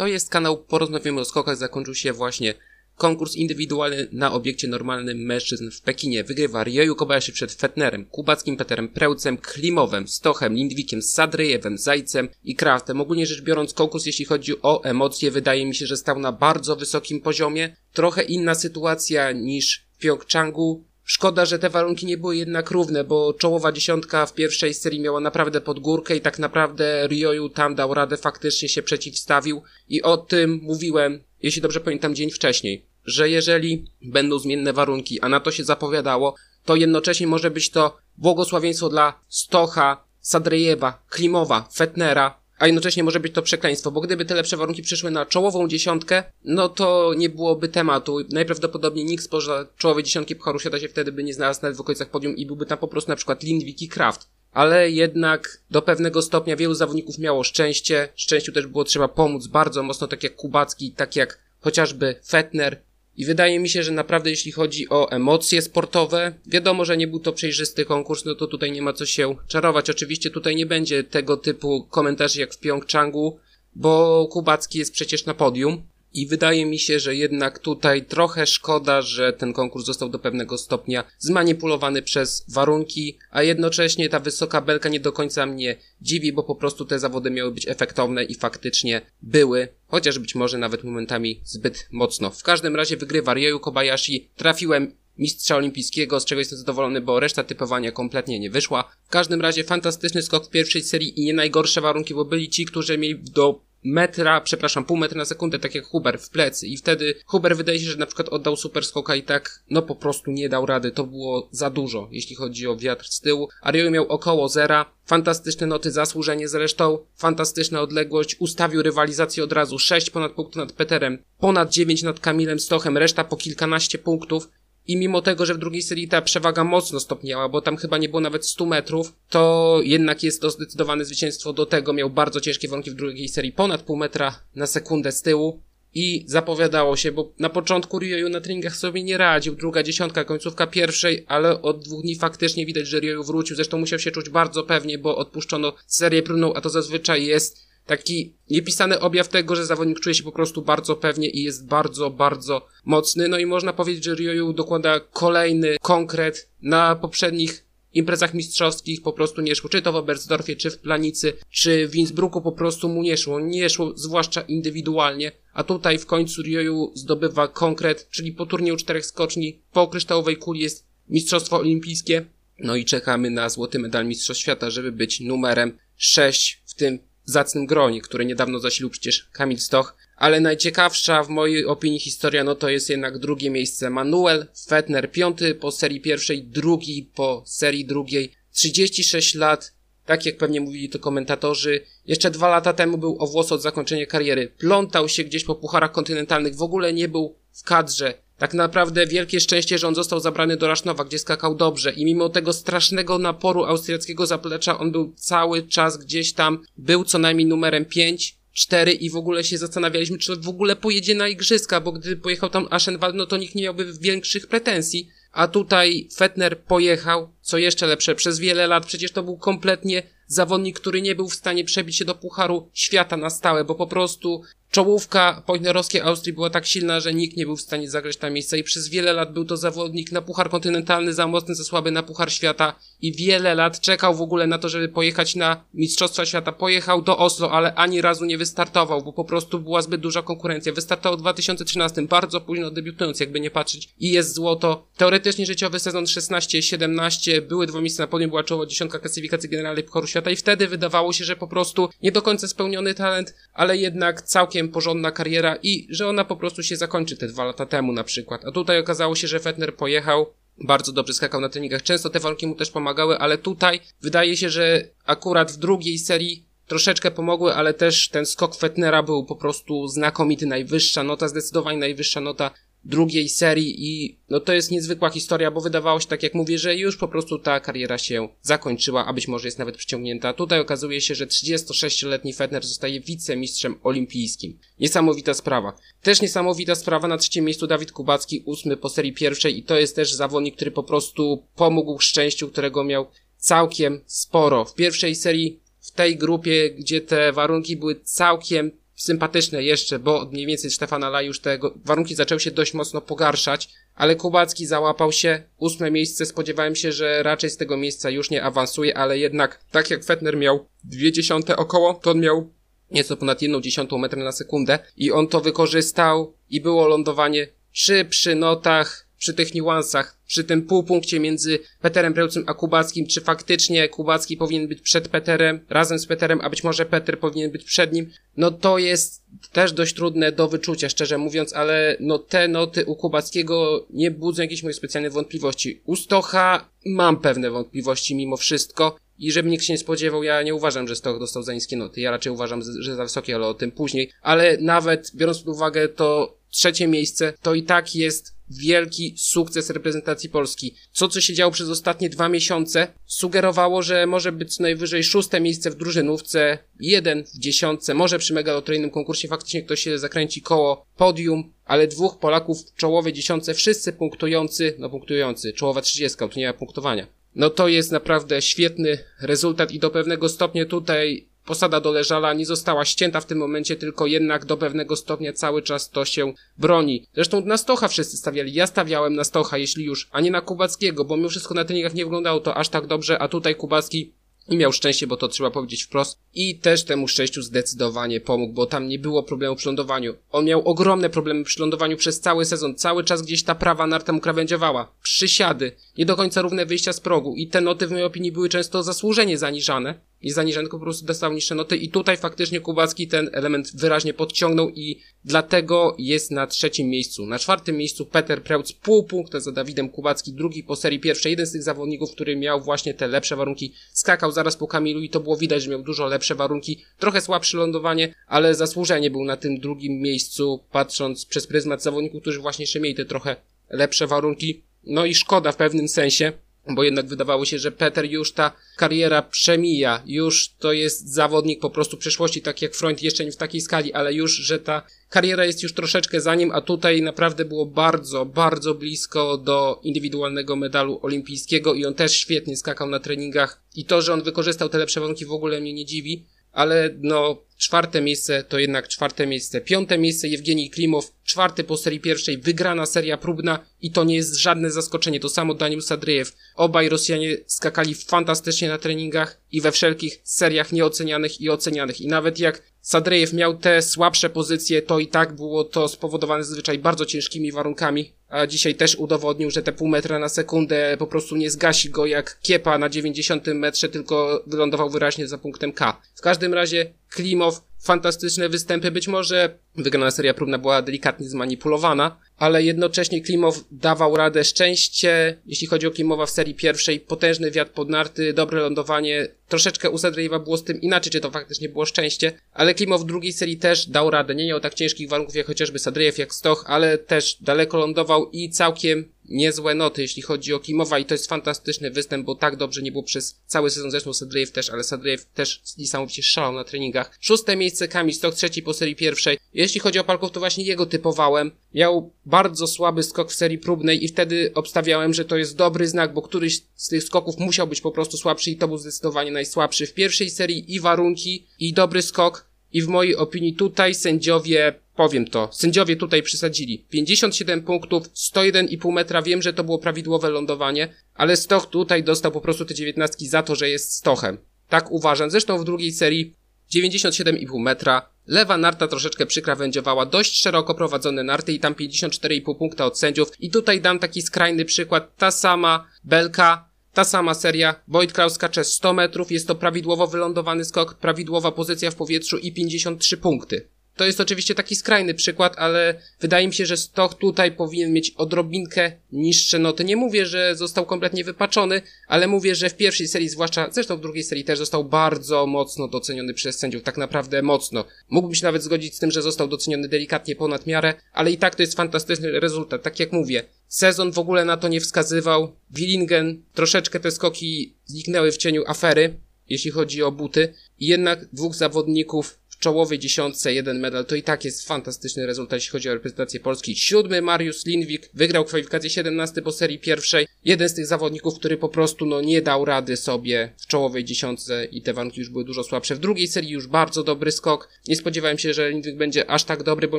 To jest kanał Porozmawiamy o skokach. Zakończył się właśnie konkurs indywidualny na obiekcie normalnym mężczyzn w Pekinie. Wygrywa Ryoyu Kobayashi przed Fetnerem, Kubackim Peterem Prełcem, Klimowem, Stochem, Lindwikiem, Sadrejewem, Zajcem i Kraftem. Ogólnie rzecz biorąc konkurs, jeśli chodzi o emocje, wydaje mi się, że stał na bardzo wysokim poziomie. Trochę inna sytuacja niż w Pjongczangu. Szkoda, że te warunki nie były jednak równe, bo czołowa dziesiątka w pierwszej serii miała naprawdę pod górkę i tak naprawdę Ryoyu tam dał radę, faktycznie się przeciwstawił. I o tym mówiłem, jeśli dobrze pamiętam, dzień wcześniej, że jeżeli będą zmienne warunki, a na to się zapowiadało, to jednocześnie może być to błogosławieństwo dla Stocha, Sadrejewa, Klimowa, Fetnera, a jednocześnie może być to przekleństwo, bo gdyby te lepsze warunki przyszły na czołową dziesiątkę, no to nie byłoby tematu. Najprawdopodobniej nikt spoza czołowej dziesiątki Pucharu Świata się wtedy by nie znalazł nawet w okolicach podium i byłby tam po prostu na przykład Lindwik i Kraft. Ale jednak do pewnego stopnia wielu zawodników miało szczęście. Szczęściu też było trzeba pomóc bardzo mocno, tak jak Kubacki, tak jak chociażby Fetner, i wydaje mi się, że naprawdę jeśli chodzi o emocje sportowe, wiadomo, że nie był to przejrzysty konkurs, no to tutaj nie ma co się czarować. Oczywiście tutaj nie będzie tego typu komentarzy jak w Pjongczangu, bo Kubacki jest przecież na podium. I wydaje mi się, że jednak tutaj trochę szkoda, że ten konkurs został do pewnego stopnia zmanipulowany przez warunki, a jednocześnie ta wysoka belka nie do końca mnie dziwi, bo po prostu te zawody miały być efektowne i faktycznie były, chociaż być może nawet momentami zbyt mocno. W każdym razie wygrywa Ryoyu Kobayashi, trafiłem mistrza olimpijskiego, z czego jestem zadowolony, bo reszta typowania kompletnie nie wyszła. W każdym razie fantastyczny skok w pierwszej serii i nie najgorsze warunki, bo byli ci, którzy mieli do metra, przepraszam, pół metra na sekundę, tak jak Huber w plecy. I wtedy Huber wydaje się, że na przykład oddał super skoka i tak, no po prostu nie dał rady, to było za dużo, jeśli chodzi o wiatr z tyłu. Ariel miał około zera, fantastyczne noty zasłużenie zresztą, fantastyczna odległość, ustawił rywalizację od razu, 6 ponad punktów nad Peterem, ponad 9 nad Kamilem Stochem, reszta po kilkanaście punktów, i mimo tego, że w drugiej serii ta przewaga mocno stopniała, bo tam chyba nie było nawet 100 metrów, to jednak jest to zdecydowane zwycięstwo do tego. Miał bardzo ciężkie warunki w drugiej serii, ponad pół metra na sekundę z tyłu. I zapowiadało się, bo na początku Ryoyu na treningach sobie nie radził. Druga dziesiątka, końcówka pierwszej, ale od dwóch dni faktycznie widać, że Ryoyu wrócił. Zresztą musiał się czuć bardzo pewnie, bo odpuszczono serię próbną, a to zazwyczaj jest taki niepisany objaw tego, że zawodnik czuje się po prostu bardzo pewnie i jest bardzo, bardzo mocny. No i można powiedzieć, że Ryoyu dokłada kolejny konkret na poprzednich imprezach mistrzowskich po prostu nie szło. Czy to w Oberstdorfie, czy w Planicy, czy w Innsbrucku po prostu mu nie szło. Nie szło, zwłaszcza indywidualnie. A tutaj w końcu Ryoyu zdobywa konkret, czyli po turnieju czterech skoczni, po kryształowej kuli jest Mistrzostwo Olimpijskie. No i czekamy na złoty medal Mistrzostw Świata, żeby być numerem 6 w tym zacnym gronie, które niedawno zasilił przecież Kamil Stoch. Ale najciekawsza w mojej opinii historia, no to jest jednak drugie miejsce. Manuel Fettner, piąty po serii pierwszej, drugi po serii drugiej. 36 lat, tak jak pewnie mówili to komentatorzy. Jeszcze dwa lata temu był o włos od zakończenia kariery. Plątał się gdzieś po pucharach kontynentalnych, w ogóle nie był w kadrze. Tak naprawdę wielkie szczęście, że on został zabrany do Rasznowa, gdzie skakał dobrze i mimo tego strasznego naporu austriackiego zaplecza, on był cały czas gdzieś tam, był co najmniej numerem 5, 4 i w ogóle się zastanawialiśmy, czy w ogóle pojedzie na igrzyska, bo gdy pojechał tam Aschenwald, no to nikt nie miałby większych pretensji. A tutaj Fettner pojechał, co jeszcze lepsze, przez wiele lat przecież to był kompletnie zawodnik, który nie był w stanie przebić się do Pucharu Świata na stałe, bo po prostu czołówka pointnerowskiej Austrii była tak silna, że nikt nie był w stanie zagrać tam miejsca i przez wiele lat był to zawodnik na Puchar Kontynentalny za mocny, za słaby na Puchar Świata i wiele lat czekał w ogóle na to, żeby pojechać na Mistrzostwa Świata. Pojechał do Oslo, ale ani razu nie wystartował, bo po prostu była zbyt duża konkurencja. Wystartował w 2013, bardzo późno debiutując, jakby nie patrzeć i jest złoto. Teoretycznie życiowy sezon 16-17, były dwa miejsca na podium, była czoło dziesiątka klasyfikacji generalnej Pucharu Świata i wtedy wydawało się, że po prostu nie do końca spełniony talent, ale jednak całkiem całkiem porządna kariera i że ona po prostu się zakończy te dwa lata temu na przykład. A tutaj okazało się, że Fettner pojechał, bardzo dobrze skakał na treningach, często te warunki mu też pomagały, ale tutaj wydaje się, że akurat w drugiej serii troszeczkę pomogły, ale też ten skok Fettnera był po prostu znakomity, najwyższa nota, zdecydowanie najwyższa nota drugiej serii i no to jest niezwykła historia, bo wydawało się, tak jak mówię, że już po prostu ta kariera się zakończyła, a być może jest nawet przyciągnięta. Tutaj okazuje się, że 36-letni Fedner zostaje wicemistrzem olimpijskim. Niesamowita sprawa. Też niesamowita sprawa na trzecim miejscu Dawid Kubacki, ósmy po serii pierwszej i to jest też zawodnik, który po prostu pomógł szczęściu, którego miał całkiem sporo. W pierwszej serii, w tej grupie, gdzie te warunki były całkiem sympatyczne jeszcze, bo mniej więcej Stefana La już te warunki zaczęły się dość mocno pogarszać, ale Kubacki załapał się, ósme miejsce, spodziewałem się, że raczej z tego miejsca już nie awansuje, ale jednak tak jak Fetner miał dwie dziesiąte około, to on miał nieco ponad jedną dziesiątą metra na sekundę i on to wykorzystał i było lądowanie przy, przy notach, przy tych niuansach, przy tym półpunkcie między Peterem Prełcem a Kubackim, czy faktycznie Kubacki powinien być przed Peterem, razem z Peterem, a być może Peter powinien być przed nim, no to jest też dość trudne do wyczucia, szczerze mówiąc, ale no te noty u Kubackiego nie budzą jakiejś mojej specjalnej wątpliwości. U Stocha mam pewne wątpliwości mimo wszystko i żeby nikt się nie spodziewał, ja nie uważam, że Stoch dostał za niskie noty, ja raczej uważam, że za wysokie, ale o tym później, ale nawet biorąc pod uwagę to trzecie miejsce, to i tak jest wielki sukces reprezentacji Polski. Co, co się działo przez ostatnie dwa miesiące, sugerowało, że może być co najwyżej szóste miejsce w drużynówce, jeden w dziesiątce, może przy megaloteryjnym konkursie faktycznie ktoś się zakręci koło podium, ale dwóch Polaków w czołowej dziesiątce, wszyscy punktujący, no punktujący, czołowa trzydziestka, tu nie ma punktowania. No to jest naprawdę świetny rezultat i do pewnego stopnia tutaj Posada do Leżala nie została ścięta w tym momencie, tylko jednak do pewnego stopnia cały czas to się broni. Zresztą na Stocha wszyscy stawiali. Ja stawiałem na Stocha, jeśli już, a nie na Kubackiego, bo mimo wszystko na treningach nie wyglądało to aż tak dobrze, a tutaj Kubacki i miał szczęście, bo to trzeba powiedzieć wprost. I też temu szczęściu zdecydowanie pomógł, bo tam nie było problemu przy lądowaniu. On miał ogromne problemy przy lądowaniu przez cały sezon. Cały czas gdzieś ta prawa narta mu krawędziowała. Przysiady. Nie do końca równe wyjścia z progu. I te noty w mojej opinii były często zasłużenie zaniżane i zaniżany, po prostu dostał niższe noty i tutaj faktycznie Kubacki ten element wyraźnie podciągnął i dlatego jest na trzecim miejscu. Na czwartym miejscu Peter Preutz, pół punkta za Dawidem Kubacki, drugi po serii pierwszej, jeden z tych zawodników, który miał właśnie te lepsze warunki, skakał zaraz po Kamilu i to było widać, że miał dużo lepsze warunki, trochę słabsze lądowanie, ale zasłużenie był na tym drugim miejscu, patrząc przez pryzmat zawodników, którzy właśnie jeszcze mieli te trochę lepsze warunki. No i szkoda w pewnym sensie, bo jednak wydawało się, że Peter już ta kariera przemija, już to jest zawodnik po prostu przyszłości, tak jak Freund jeszcze nie w takiej skali, ale już, że ta kariera jest już troszeczkę za nim, a tutaj naprawdę było bardzo, bardzo blisko do indywidualnego medalu olimpijskiego i on też świetnie skakał na treningach. I to, że on wykorzystał te lepsze warunki w ogóle mnie nie dziwi, ale no czwarte miejsce to jednak czwarte miejsce. Piąte miejsce Jewgenij Klimow, czwarty po serii pierwszej, wygrana seria próbna i to nie jest żadne zaskoczenie. To samo Daniel Sadryjew. Obaj Rosjanie skakali fantastycznie na treningach i we wszelkich seriach nieocenianych i ocenianych. I nawet jak Sadryjew miał te słabsze pozycje, to i tak było to spowodowane zazwyczaj bardzo ciężkimi warunkami, a dzisiaj też udowodnił, że te pół metra na sekundę po prostu nie zgasi go jak kiepa na 90 metrze, tylko wylądował wyraźnie za punktem K. W każdym razie Klimow, fantastyczne występy, być może wygrana seria próbna była delikatnie zmanipulowana, ale jednocześnie Klimow dawał radę szczęście, jeśli chodzi o Klimowa w serii pierwszej, potężny wiatr pod narty, dobre lądowanie, troszeczkę u Sadrejewa było z tym inaczej, czy to faktycznie było szczęście, ale Klimow w drugiej serii też dał radę, nie miał tak ciężkich warunków jak chociażby Sadrejew, jak Stoch, ale też daleko lądował i całkiem niezłe noty, jeśli chodzi o Klimowa. I to jest fantastyczny występ, bo tak dobrze nie było przez cały sezon, zresztą Sadrejew też, ale Sadrejew też niesamowicie szalał na treningach. Szóste miejsce Kamil Stok, trzeci po serii pierwszej. Jeśli chodzi o Palków, to właśnie jego typowałem. Miał bardzo słaby skok w serii próbnej i wtedy obstawiałem, że to jest dobry znak, bo któryś z tych skoków musiał być po prostu słabszy i to był zdecydowanie najsłabszy. W pierwszej serii i warunki, i dobry skok, i w mojej opinii tutaj sędziowie, powiem to, sędziowie tutaj przesadzili. 57 punktów, 101,5 metra, wiem, że to było prawidłowe lądowanie, ale Stoch tutaj dostał po prostu te 19 za to, że jest Stochem. Tak uważam. Zresztą w drugiej serii 97,5 metra, lewa narta troszeczkę przykrawędziowała, dość szeroko prowadzone narty i tam 54,5 punkta od sędziów. I tutaj dam taki skrajny przykład, ta sama belka, ta sama seria, Boyd Kraus skacze 100 metrów, jest to prawidłowo wylądowany skok, prawidłowa pozycja w powietrzu i 53 punkty. To jest oczywiście taki skrajny przykład, ale wydaje mi się, że Stoch tutaj powinien mieć odrobinkę niższe noty. Nie mówię, że został kompletnie wypaczony, ale mówię, że w pierwszej serii, zwłaszcza, zresztą w drugiej serii też został bardzo mocno doceniony przez sędziów, tak naprawdę mocno. Mógłbym się nawet zgodzić z tym, że został doceniony delikatnie ponad miarę, ale i tak to jest fantastyczny rezultat. Tak jak mówię, sezon w ogóle na to nie wskazywał. Willingen, troszeczkę te skoki zniknęły w cieniu afery, jeśli chodzi o buty. Jednak dwóch zawodników czołowej dziesiątce jeden medal, to i tak jest fantastyczny rezultat, jeśli chodzi o reprezentację Polski. Siódmy Mariusz Lindwik wygrał kwalifikację 17 po serii pierwszej. Jeden z tych zawodników, który po prostu no nie dał rady sobie w czołowej dziesiątce i te warunki już były dużo słabsze. W drugiej serii już bardzo dobry skok. Nie spodziewałem się, że Lindwik będzie aż tak dobry, bo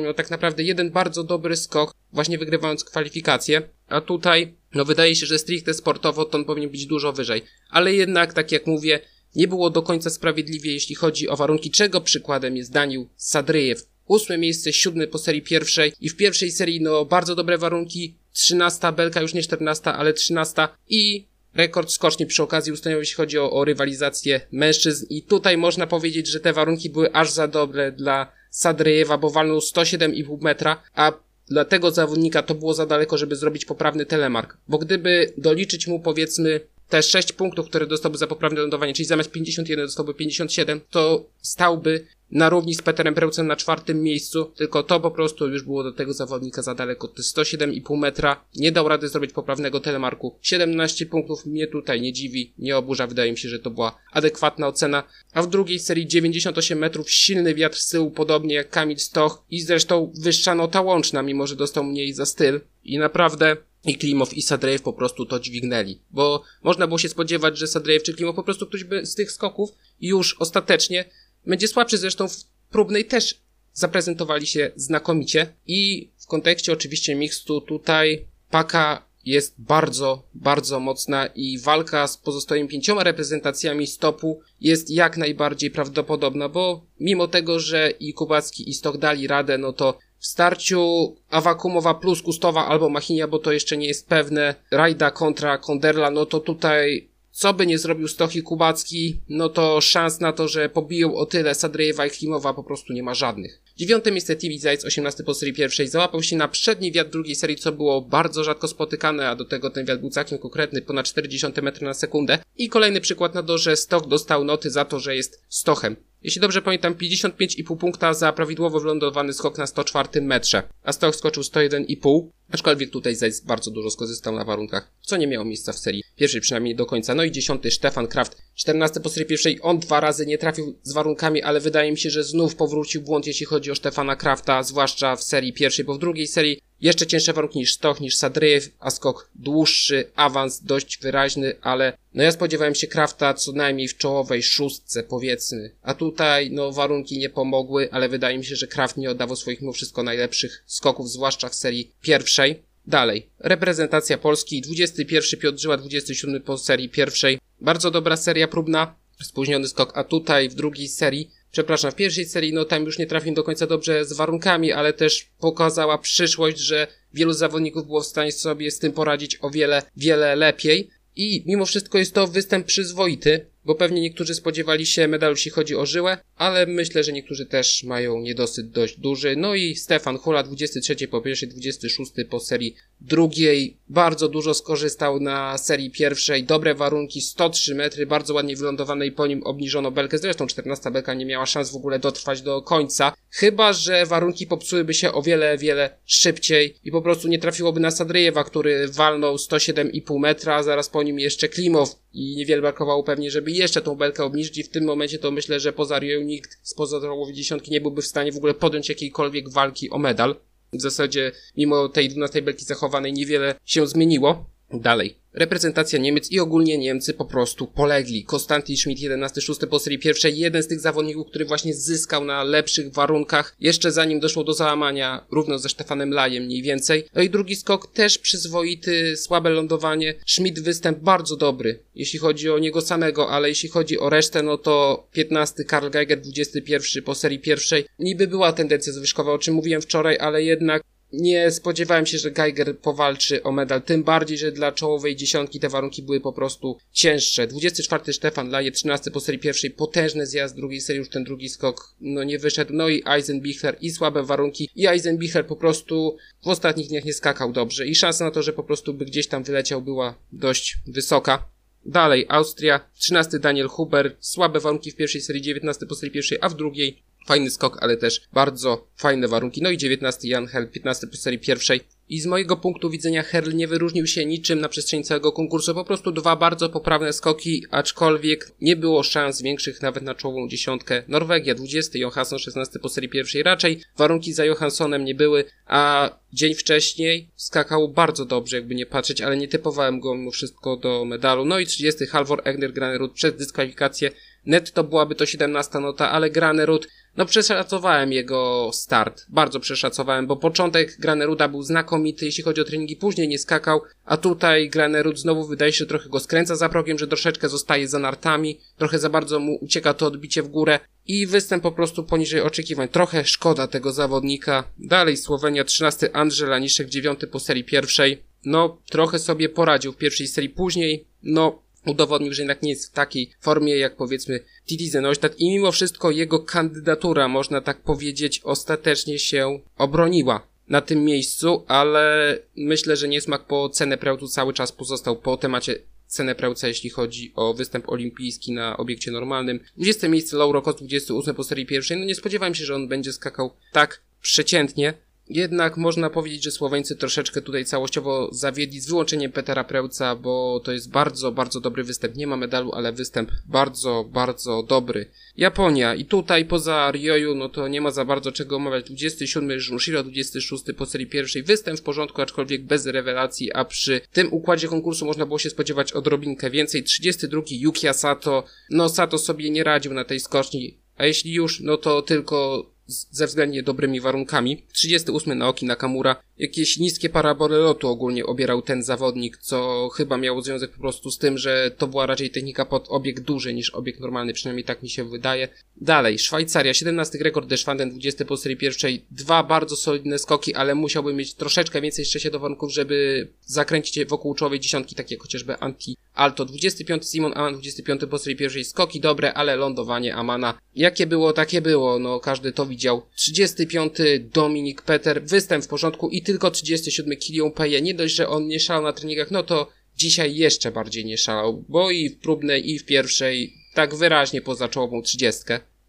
miał tak naprawdę jeden bardzo dobry skok, właśnie wygrywając kwalifikację. A tutaj, no wydaje się, że stricte sportowo to on powinien być dużo wyżej. Ale jednak, tak jak mówię, nie było do końca sprawiedliwie, jeśli chodzi o warunki, czego przykładem jest Daniel Sadryjew. Ósme miejsce, siódme po serii pierwszej. I w pierwszej serii no bardzo dobre warunki, trzynasta belka, już nie czternasta, ale trzynasta. I rekord skoczni przy okazji ustanowił, jeśli chodzi o, o rywalizację mężczyzn. I tutaj można powiedzieć, że te warunki były aż za dobre dla Sadryjewa, bo walnął 107,5 metra, a dla tego zawodnika to było za daleko, żeby zrobić poprawny telemark, bo gdyby doliczyć mu powiedzmy te 6 punktów, które dostałby za poprawne lądowanie, czyli zamiast 51 dostałby 57, to stałby na równi z Peterem Preucem na czwartym miejscu, tylko to po prostu już było do tego zawodnika za daleko. To 107,5 metra, nie dał rady zrobić poprawnego telemarku. 17 punktów mnie tutaj nie dziwi, nie oburza, wydaje mi się, że to była adekwatna ocena. A w drugiej serii 98 metrów, silny wiatr z tyłu, podobnie jak Kamil Stoch i zresztą wyższa nota łączna, mimo że dostał mniej za styl. I naprawdę i Klimow i Sadrejew po prostu to dźwignęli. Bo można było się spodziewać, że Sadrejew czy Klimow po prostu ktoś by z tych skoków już ostatecznie będzie słabszy. Zresztą w próbnej też zaprezentowali się znakomicie. I w kontekście oczywiście mixtu tutaj Paka jest bardzo, bardzo mocna i walka z pozostałymi pięcioma reprezentacjami stopu jest jak najbardziej prawdopodobna, bo mimo tego, że i Kubacki i Stok dali radę, no to w starciu Awakumowa plus Kustowa albo Machinia, bo to jeszcze nie jest pewne, Rajda kontra Konderla, no to tutaj co by nie zrobił Stoch Kubacki, no to szans na to, że pobiją o tyle Sadrejewa i Klimowa po prostu nie ma żadnych. Dziewiąte miejsce TV Zajc, 18 po serii pierwszej, załapał się na przedni wiatr drugiej serii, co było bardzo rzadko spotykane, a do tego ten wiatr był całkiem konkretny, ponad 40 metry na sekundę. I kolejny przykład na to, że Stoch dostał noty za to, że jest Stochem. Jeśli dobrze pamiętam, 55,5 punkta za prawidłowo wylądowany skok na 104 metrze, a Stoch skoczył 101,5, aczkolwiek tutaj Zajc bardzo dużo skorzystał na warunkach, co nie miało miejsca w serii pierwszej przynajmniej do końca. No i dziesiąty Stefan Kraft, 14 po serii pierwszej, on dwa razy nie trafił z warunkami, ale wydaje mi się, że znów powrócił błąd, jeśli chodzi o Stefana Krafta, zwłaszcza w serii pierwszej, bo w drugiej serii jeszcze cięższe warunki niż Stoch, niż Sadryjew, a skok dłuższy, awans dość wyraźny, ale no ja spodziewałem się Krafta co najmniej w czołowej szóstce, powiedzmy. A tutaj, no warunki nie pomogły, ale wydaje mi się, że Kraft nie oddawał swoich mimo wszystko najlepszych skoków, zwłaszcza w serii pierwszej. Dalej. Reprezentacja Polski. 21 Piotr Żyła, 27 po serii pierwszej. Bardzo dobra seria próbna. Spóźniony skok, a tutaj w drugiej serii przepraszam, w pierwszej serii, no tam już nie trafił do końca dobrze z warunkami, ale też pokazała przyszłość, że wielu zawodników było w stanie sobie z tym poradzić o wiele, wiele lepiej. I mimo wszystko jest to występ przyzwoity, bo pewnie niektórzy spodziewali się medalu, jeśli chodzi o żyłę, ale myślę, że niektórzy też mają niedosyt dość duży. No i Stefan Hula, 23 po pierwszej, 26 po serii drugiej. Bardzo dużo skorzystał na serii pierwszej. Dobre warunki, 103 metry, bardzo ładnie wylądowane i po nim obniżono belkę. Zresztą 14 belka nie miała szans w ogóle dotrwać do końca. Chyba, że warunki popsułyby się o wiele, wiele szybciej i po prostu nie trafiłoby na Sadryjewa, który walnął 107,5 metra, zaraz po nim jeszcze Klimow i niewiele brakowało pewnie, żeby jeszcze tą belkę obniżyć i w tym momencie to myślę, że poza Rio nikt z pozatałowej dziesiątki nie byłby w stanie w ogóle podjąć jakiejkolwiek walki o medal. W zasadzie mimo tej 12 belki zachowanej niewiele się zmieniło. Dalej. Reprezentacja Niemiec i ogólnie Niemcy po prostu polegli. Konstantin Schmidt 11-6 po serii pierwszej, jeden z tych zawodników, który właśnie zyskał na lepszych warunkach, jeszcze zanim doszło do załamania, równo ze Stefanem Lajem mniej więcej. No i drugi skok też przyzwoity, słabe lądowanie. Schmidt występ bardzo dobry, jeśli chodzi o niego samego, ale jeśli chodzi o resztę, no to 15 Karl Geiger 21 po serii pierwszej. Niby była tendencja zwyżkowa, o czym mówiłem wczoraj, ale jednak nie spodziewałem się, że Geiger powalczy o medal, tym bardziej, że dla czołowej dziesiątki te warunki były po prostu cięższe. 24 Stefan Laje, 13 po serii pierwszej, potężny zjazd drugiej serii, już ten drugi skok no nie wyszedł, no i Eisenbichler i słabe warunki i Eisenbichler po prostu w ostatnich dniach nie skakał dobrze i szansa na to, że po prostu by gdzieś tam wyleciał była dość wysoka. Dalej, Austria, 13 Daniel Huber, słabe warunki w pierwszej serii, 19 po serii pierwszej, a w drugiej Fajny skok, ale też bardzo fajne warunki. No i 19 Jan Hel, 15 po serii pierwszej. i z mojego punktu widzenia Herl nie wyróżnił się niczym na przestrzeni całego konkursu, po prostu dwa bardzo poprawne skoki, aczkolwiek nie było szans większych nawet na czołową dziesiątkę. Norwegia 20, Johansson 16 po serii pierwszej, raczej warunki za Johanssonem nie były, a dzień wcześniej skakał bardzo dobrze, jakby nie patrzeć, ale nie typowałem go mimo wszystko do medalu. No i 30 Halvor Egner Granerud przez dyskwalifikację. Netto byłaby to 17 nota, ale Granerud no przeszacowałem jego start, bardzo przeszacowałem, bo początek Graneruda był znakomity, jeśli chodzi o treningi, później nie skakał, a tutaj Granerud znowu wydaje się, że trochę go skręca za progiem, że troszeczkę zostaje za nartami, trochę za bardzo mu ucieka to odbicie w górę i występ po prostu poniżej oczekiwań. Trochę szkoda tego zawodnika. Dalej Słowenia 13, Andrzej Laniszek 9 po serii pierwszej. No, trochę sobie poradził w pierwszej serii, później, no, udowodnił, że jednak nie jest w takiej formie jak powiedzmy Titi Zenośtat i mimo wszystko jego kandydatura, można tak powiedzieć, ostatecznie się obroniła na tym miejscu, ale myślę, że niesmak po cenę prełtu cały czas pozostał po temacie cenę prełca, jeśli chodzi o występ olimpijski na obiekcie normalnym. 20 miejsce Lauro Kost, 28 po serii pierwszej. No nie spodziewałem się, że on będzie skakał tak przeciętnie. Jednak można powiedzieć, że Słoweńcy troszeczkę tutaj całościowo zawiedli z wyłączeniem Petera Prełca, bo to jest bardzo, bardzo dobry występ. Nie ma medalu, ale występ bardzo, bardzo dobry. Japonia i tutaj poza Ryoju, no to nie ma za bardzo czego omawiać. 27 Junshiro, 26 po serii pierwszej. Występ w porządku, aczkolwiek bez rewelacji, a przy tym układzie konkursu można było się spodziewać odrobinkę więcej. 32 Yuki Sato. No Sato sobie nie radził na tej skoczni, a jeśli już, no to tylko ze względnie dobrymi warunkami. 38 Naoki Nakamura. Jakieś niskie parabole lotu ogólnie obierał ten zawodnik, co chyba miało związek po prostu z tym, że to była raczej technika pod obiekt duży niż obiekt normalny, przynajmniej tak mi się wydaje. Dalej, Szwajcaria, 17 rekord Deschwanden, 20 po serii pierwszej. Dwa bardzo solidne skoki, ale musiałby mieć troszeczkę więcej szczęścia do warunków, żeby zakręcić wokół czołowej dziesiątki, takie jak chociażby Anti Alto. 25 Simon Aman, 25 po serii pierwszej. Skoki dobre, ale lądowanie Amana. Jakie było, takie było, no każdy to widział. 35 Dominik Peter, występ w porządku i tylko 37 Kilion Peje. Nie dość, że on nie szalał na treningach, no to dzisiaj jeszcze bardziej nie szalał, bo i w próbnej i w pierwszej tak wyraźnie poza czołową 30.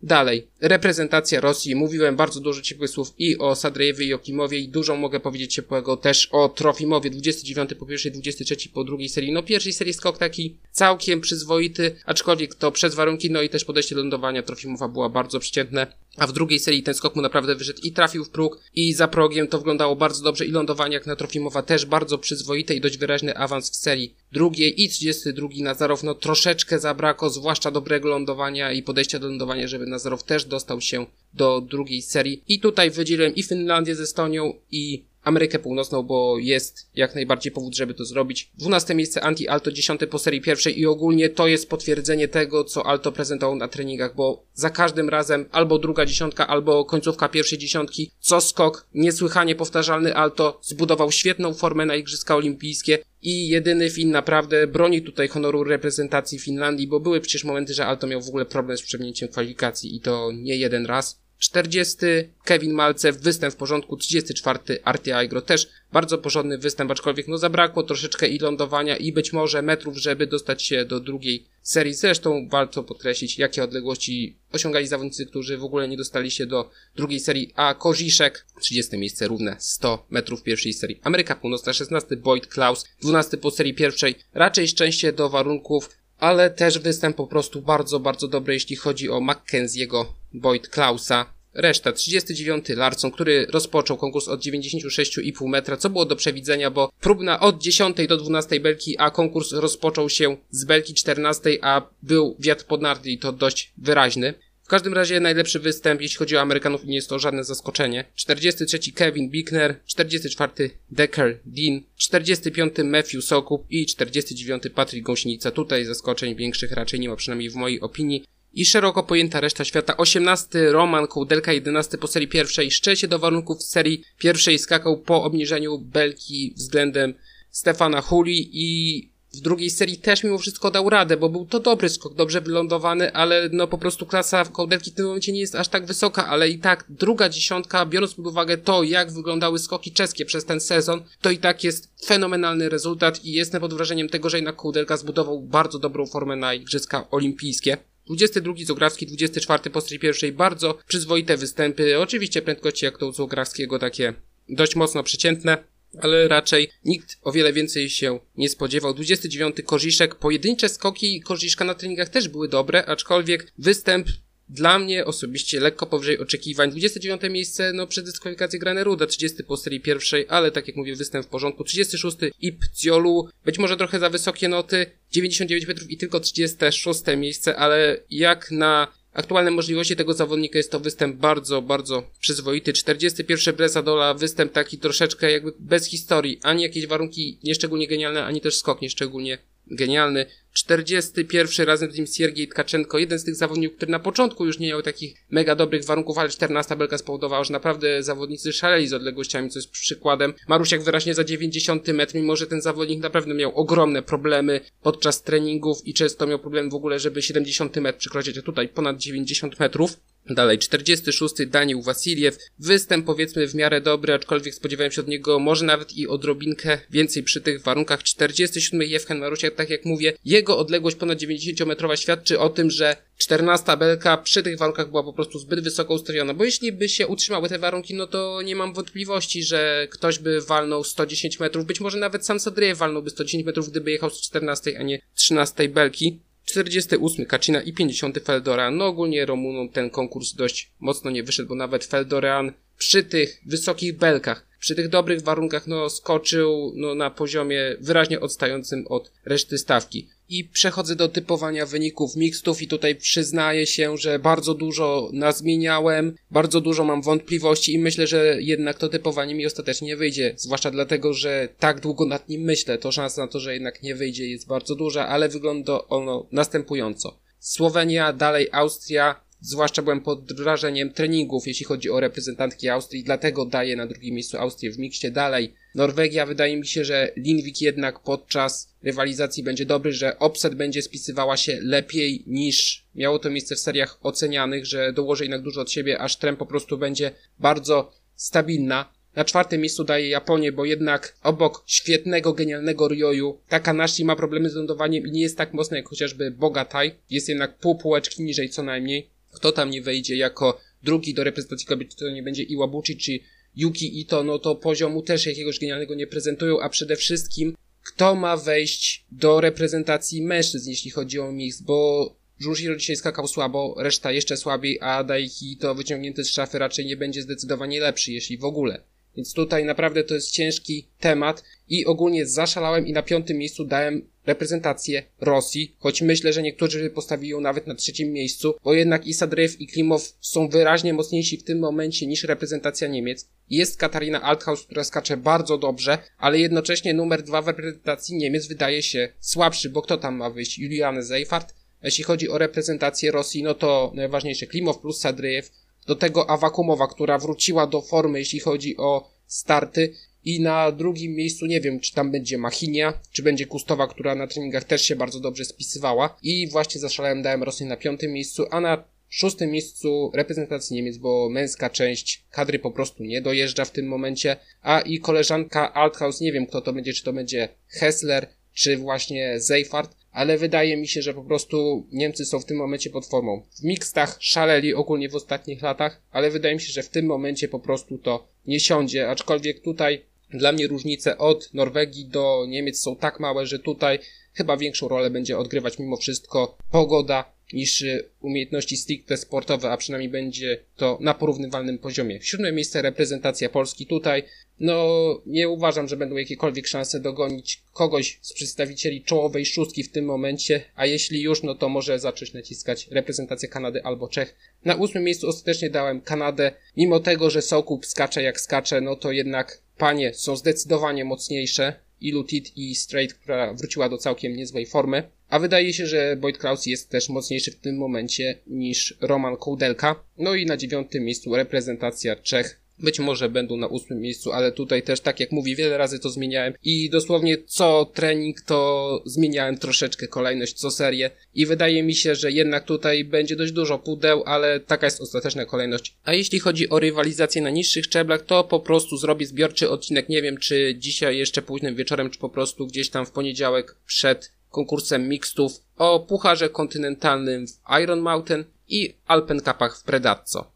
Dalej, reprezentacja Rosji. Mówiłem bardzo dużo ciepłych słów i o Sadrejewie i o Kimowie i dużo mogę powiedzieć ciepłego też o Trofimowie. 29 po pierwszej, 23 po drugiej serii. No pierwszej serii skok taki całkiem przyzwoity, aczkolwiek to przez warunki, no i też podejście do lądowania Trofimowa była bardzo przeciętne. A w drugiej serii ten skok mu naprawdę wyszedł i trafił w próg i za progiem to wyglądało bardzo dobrze i lądowanie jak na Trofimowa też bardzo przyzwoite i dość wyraźny awans w serii drugiej i 32 Nazarow no troszeczkę zabrakło, zwłaszcza dobrego lądowania i podejścia do lądowania, żeby Nazarow też dostał się do drugiej serii. I tutaj wydzieliłem i Finlandię z Estonią i Amerykę Północną, bo jest jak najbardziej powód, żeby to zrobić. 12 miejsce Anti-Alto, 10 po serii pierwszej i ogólnie to jest potwierdzenie tego, co Alto prezentował na treningach, bo za każdym razem albo druga dziesiątka, albo końcówka pierwszej dziesiątki, co skok, niesłychanie powtarzalny Alto, zbudował świetną formę na Igrzyska Olimpijskie i jedyny Fin naprawdę broni tutaj honoru reprezentacji Finlandii, bo były przecież momenty, że Alto miał w ogóle problem z przewinięciem kwalifikacji i to nie jeden raz. 40 Kevin Malcew, występ w porządku, 34 Artie Aigro, też bardzo porządny występ, aczkolwiek no zabrakło troszeczkę i lądowania i być może metrów, żeby dostać się do drugiej serii. Zresztą warto podkreślić, jakie odległości osiągali zawodnicy, którzy w ogóle nie dostali się do drugiej serii, a Koziszek 30 miejsce równe 100 metrów pierwszej serii. Ameryka Północna 16 Boyd Klaus, 12 po serii pierwszej, raczej szczęście do warunków ale też występ po prostu bardzo, bardzo dobry, jeśli chodzi o Mackenzie'ego Boyd Klausa. Reszta 39 Larson, który rozpoczął konkurs od 96,5 metra, co było do przewidzenia, bo próbna od 10 do 12 belki, a konkurs rozpoczął się z belki 14, a był wiatr pod narty i to dość wyraźny. W każdym razie najlepszy występ, jeśli chodzi o Amerykanów, nie jest to żadne zaskoczenie. 43 Kevin Bickner, 44 Decker Dean, 45 Matthew Sokup i 49 Patrick Gąsienica. Tutaj zaskoczeń większych raczej nie ma, przynajmniej w mojej opinii. I szeroko pojęta reszta świata. 18 Roman Kołdelka, 11 po serii pierwszej. Szczęście do warunków serii pierwszej skakał po obniżeniu belki względem Stefana Huli i w drugiej serii też mimo wszystko dał radę, bo był to dobry skok, dobrze wylądowany, ale no po prostu klasa w kołderki w tym momencie nie jest aż tak wysoka, ale i tak druga dziesiątka, biorąc pod uwagę to, jak wyglądały skoki czeskie przez ten sezon, to i tak jest fenomenalny rezultat i jestem pod wrażeniem tego, że jednak kołderka zbudował bardzo dobrą formę na Igrzyska Olimpijskie. 22 Zograwski, 24 po pierwszej, bardzo przyzwoite występy, oczywiście prędkości jak to u Zograwskiego takie dość mocno przeciętne. Ale raczej nikt o wiele więcej się nie spodziewał. 29 Korziszek, pojedyncze skoki Korziszka na treningach też były dobre, aczkolwiek występ dla mnie osobiście lekko powyżej oczekiwań. 29 miejsce, no przy dyskwalifikacji Grane Ruda, 30 po serii pierwszej, ale tak jak mówię, występ w porządku. 36 Ip Ciolu, być może trochę za wysokie noty, 99 metrów i tylko 36 miejsce, ale jak na aktualne możliwości tego zawodnika jest to występ bardzo, bardzo przyzwoity. 41 Bresadola, występ taki troszeczkę jakby bez historii, ani jakieś warunki nieszczególnie genialne, ani też skok nieszczególnie genialny. 41 razem z nim Siergiej Tkaczenko, jeden z tych zawodników, który na początku już nie miał takich mega dobrych warunków, ale 14 belka spowodowała, że naprawdę zawodnicy szaleli z odległościami, co jest przykładem. Marusiak wyraźnie za 90 metr, mimo że ten zawodnik naprawdę miał ogromne problemy podczas treningów i często miał problem w ogóle, żeby 70 metr przekroczyć, a tutaj ponad 90 metrów. Dalej, 46. Daniel Wasiliew. Występ powiedzmy w miarę dobry, aczkolwiek spodziewałem się od niego może nawet i odrobinkę więcej przy tych warunkach. 47. Jewchen Marusiak, tak jak mówię, jego odległość ponad 90-metrowa świadczy o tym, że 14 belka przy tych warunkach była po prostu zbyt wysoko ustawiona, bo jeśli by się utrzymały te warunki, no to nie mam wątpliwości, że ktoś by walnął 110 metrów, być może nawet sam Sadriev walnąłby 110 metrów, gdyby jechał z 14, a nie 13 belki. 48 Kaczyna i 50 Feldoran. No ogólnie Romunom ten konkurs dość mocno nie wyszedł, bo nawet Feldoran przy tych wysokich belkach, przy tych dobrych warunkach, no skoczył no, na poziomie wyraźnie odstającym od reszty stawki. I przechodzę do typowania wyników mixtów i tutaj przyznaję się, że bardzo dużo nazmieniałem, bardzo dużo mam wątpliwości i myślę, że jednak to typowanie mi ostatecznie nie wyjdzie. Zwłaszcza dlatego, że tak długo nad nim myślę, to szansa na to, że jednak nie wyjdzie jest bardzo duża, ale wygląda ono następująco. Słowenia, dalej Austria, Zwłaszcza byłem pod wrażeniem treningów, jeśli chodzi o reprezentantki Austrii, dlatego daję na drugim miejscu Austrię w mikście dalej. Norwegia, wydaje mi się, że Linwik jednak podczas rywalizacji będzie dobry, że Opset będzie spisywała się lepiej niż miało to miejsce w seriach ocenianych, że dołoży jednak dużo od siebie, aż trem po prostu będzie bardzo stabilna. Na czwartym miejscu daje Japonię, bo jednak obok świetnego, genialnego Ryoyu, Takanashi ma problemy z lądowaniem i nie jest tak mocny jak chociażby Bogataj. Jest jednak pół półeczki niżej co najmniej. Kto tam nie wejdzie jako drugi do reprezentacji kobiet, to nie będzie Iwabuchi czy Yuki Ito, no to poziomu też jakiegoś genialnego nie prezentują, a przede wszystkim kto ma wejść do reprezentacji mężczyzn, jeśli chodzi o mix, bo Junshiro dzisiaj skakał słabo, reszta jeszcze słabiej, a Daiki to wyciągnięty z szafy raczej nie będzie zdecydowanie lepszy, jeśli w ogóle. Więc tutaj naprawdę to jest ciężki temat i ogólnie zaszalałem i na piątym miejscu dałem reprezentację Rosji, choć myślę, że niektórzy postawili ją nawet na trzecim miejscu, bo jednak Isadrew i Klimow są wyraźnie mocniejsi w tym momencie niż reprezentacja Niemiec. Jest Katarina Althaus, która skacze bardzo dobrze, ale jednocześnie numer dwa w reprezentacji Niemiec wydaje się słabszy, bo kto tam ma wyjść? Juliane Zeifert? Jeśli chodzi o reprezentację Rosji, no to najważniejsze Klimow plus Sadryev, do tego Awakumowa, która wróciła do formy, jeśli chodzi o starty i na drugim miejscu nie wiem, czy tam będzie Machinia, czy będzie Kustowa, która na treningach też się bardzo dobrze spisywała. I właśnie zaszalałem, dałem Rosję na piątym miejscu, a na szóstym miejscu reprezentacji Niemiec, bo męska część kadry po prostu nie dojeżdża w tym momencie, a i koleżanka Althaus, nie wiem kto to będzie, czy to będzie Hessler, czy właśnie Zeifart, ale wydaje mi się, że po prostu Niemcy są w tym momencie pod formą. W mixtach szaleli ogólnie w ostatnich latach, ale wydaje mi się, że w tym momencie po prostu to nie siądzie, aczkolwiek tutaj dla mnie różnice od Norwegii do Niemiec są tak małe, że tutaj chyba większą rolę będzie odgrywać mimo wszystko pogoda niż y, umiejętności stricte sportowe, a przynajmniej będzie to na porównywalnym poziomie. Siódme miejsce reprezentacja Polski tutaj. No, nie uważam, że będą jakiekolwiek szanse dogonić kogoś z przedstawicieli czołowej szóstki w tym momencie, a jeśli już, no to może zacząć naciskać reprezentację Kanady albo Czech. Na ósmym miejscu ostatecznie dałem Kanadę. Mimo tego, że Sokup skacze jak skacze, no to jednak panie są zdecydowanie mocniejsze. I Lutit i Straight, która wróciła do całkiem niezłej formy. A wydaje się, że Boyd Klaus jest też mocniejszy w tym momencie niż Roman Kołdelka. No i na dziewiątym miejscu reprezentacja Czech być może będą na ósmym miejscu, ale tutaj też, tak jak mówi, wiele razy to zmieniałem i dosłownie co trening to zmieniałem troszeczkę kolejność, co serię i wydaje mi się, że jednak tutaj będzie dość dużo pudeł, ale taka jest ostateczna kolejność. A jeśli chodzi o rywalizację na niższych szczeblach, to po prostu zrobię zbiorczy odcinek, nie wiem czy dzisiaj jeszcze późnym wieczorem, czy po prostu gdzieś tam w poniedziałek przed konkursem mixtów o pucharze kontynentalnym w Iron Mountain i Alpen Cupach w Predazzo.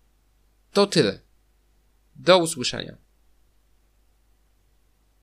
To tyle. Do usłyszenia.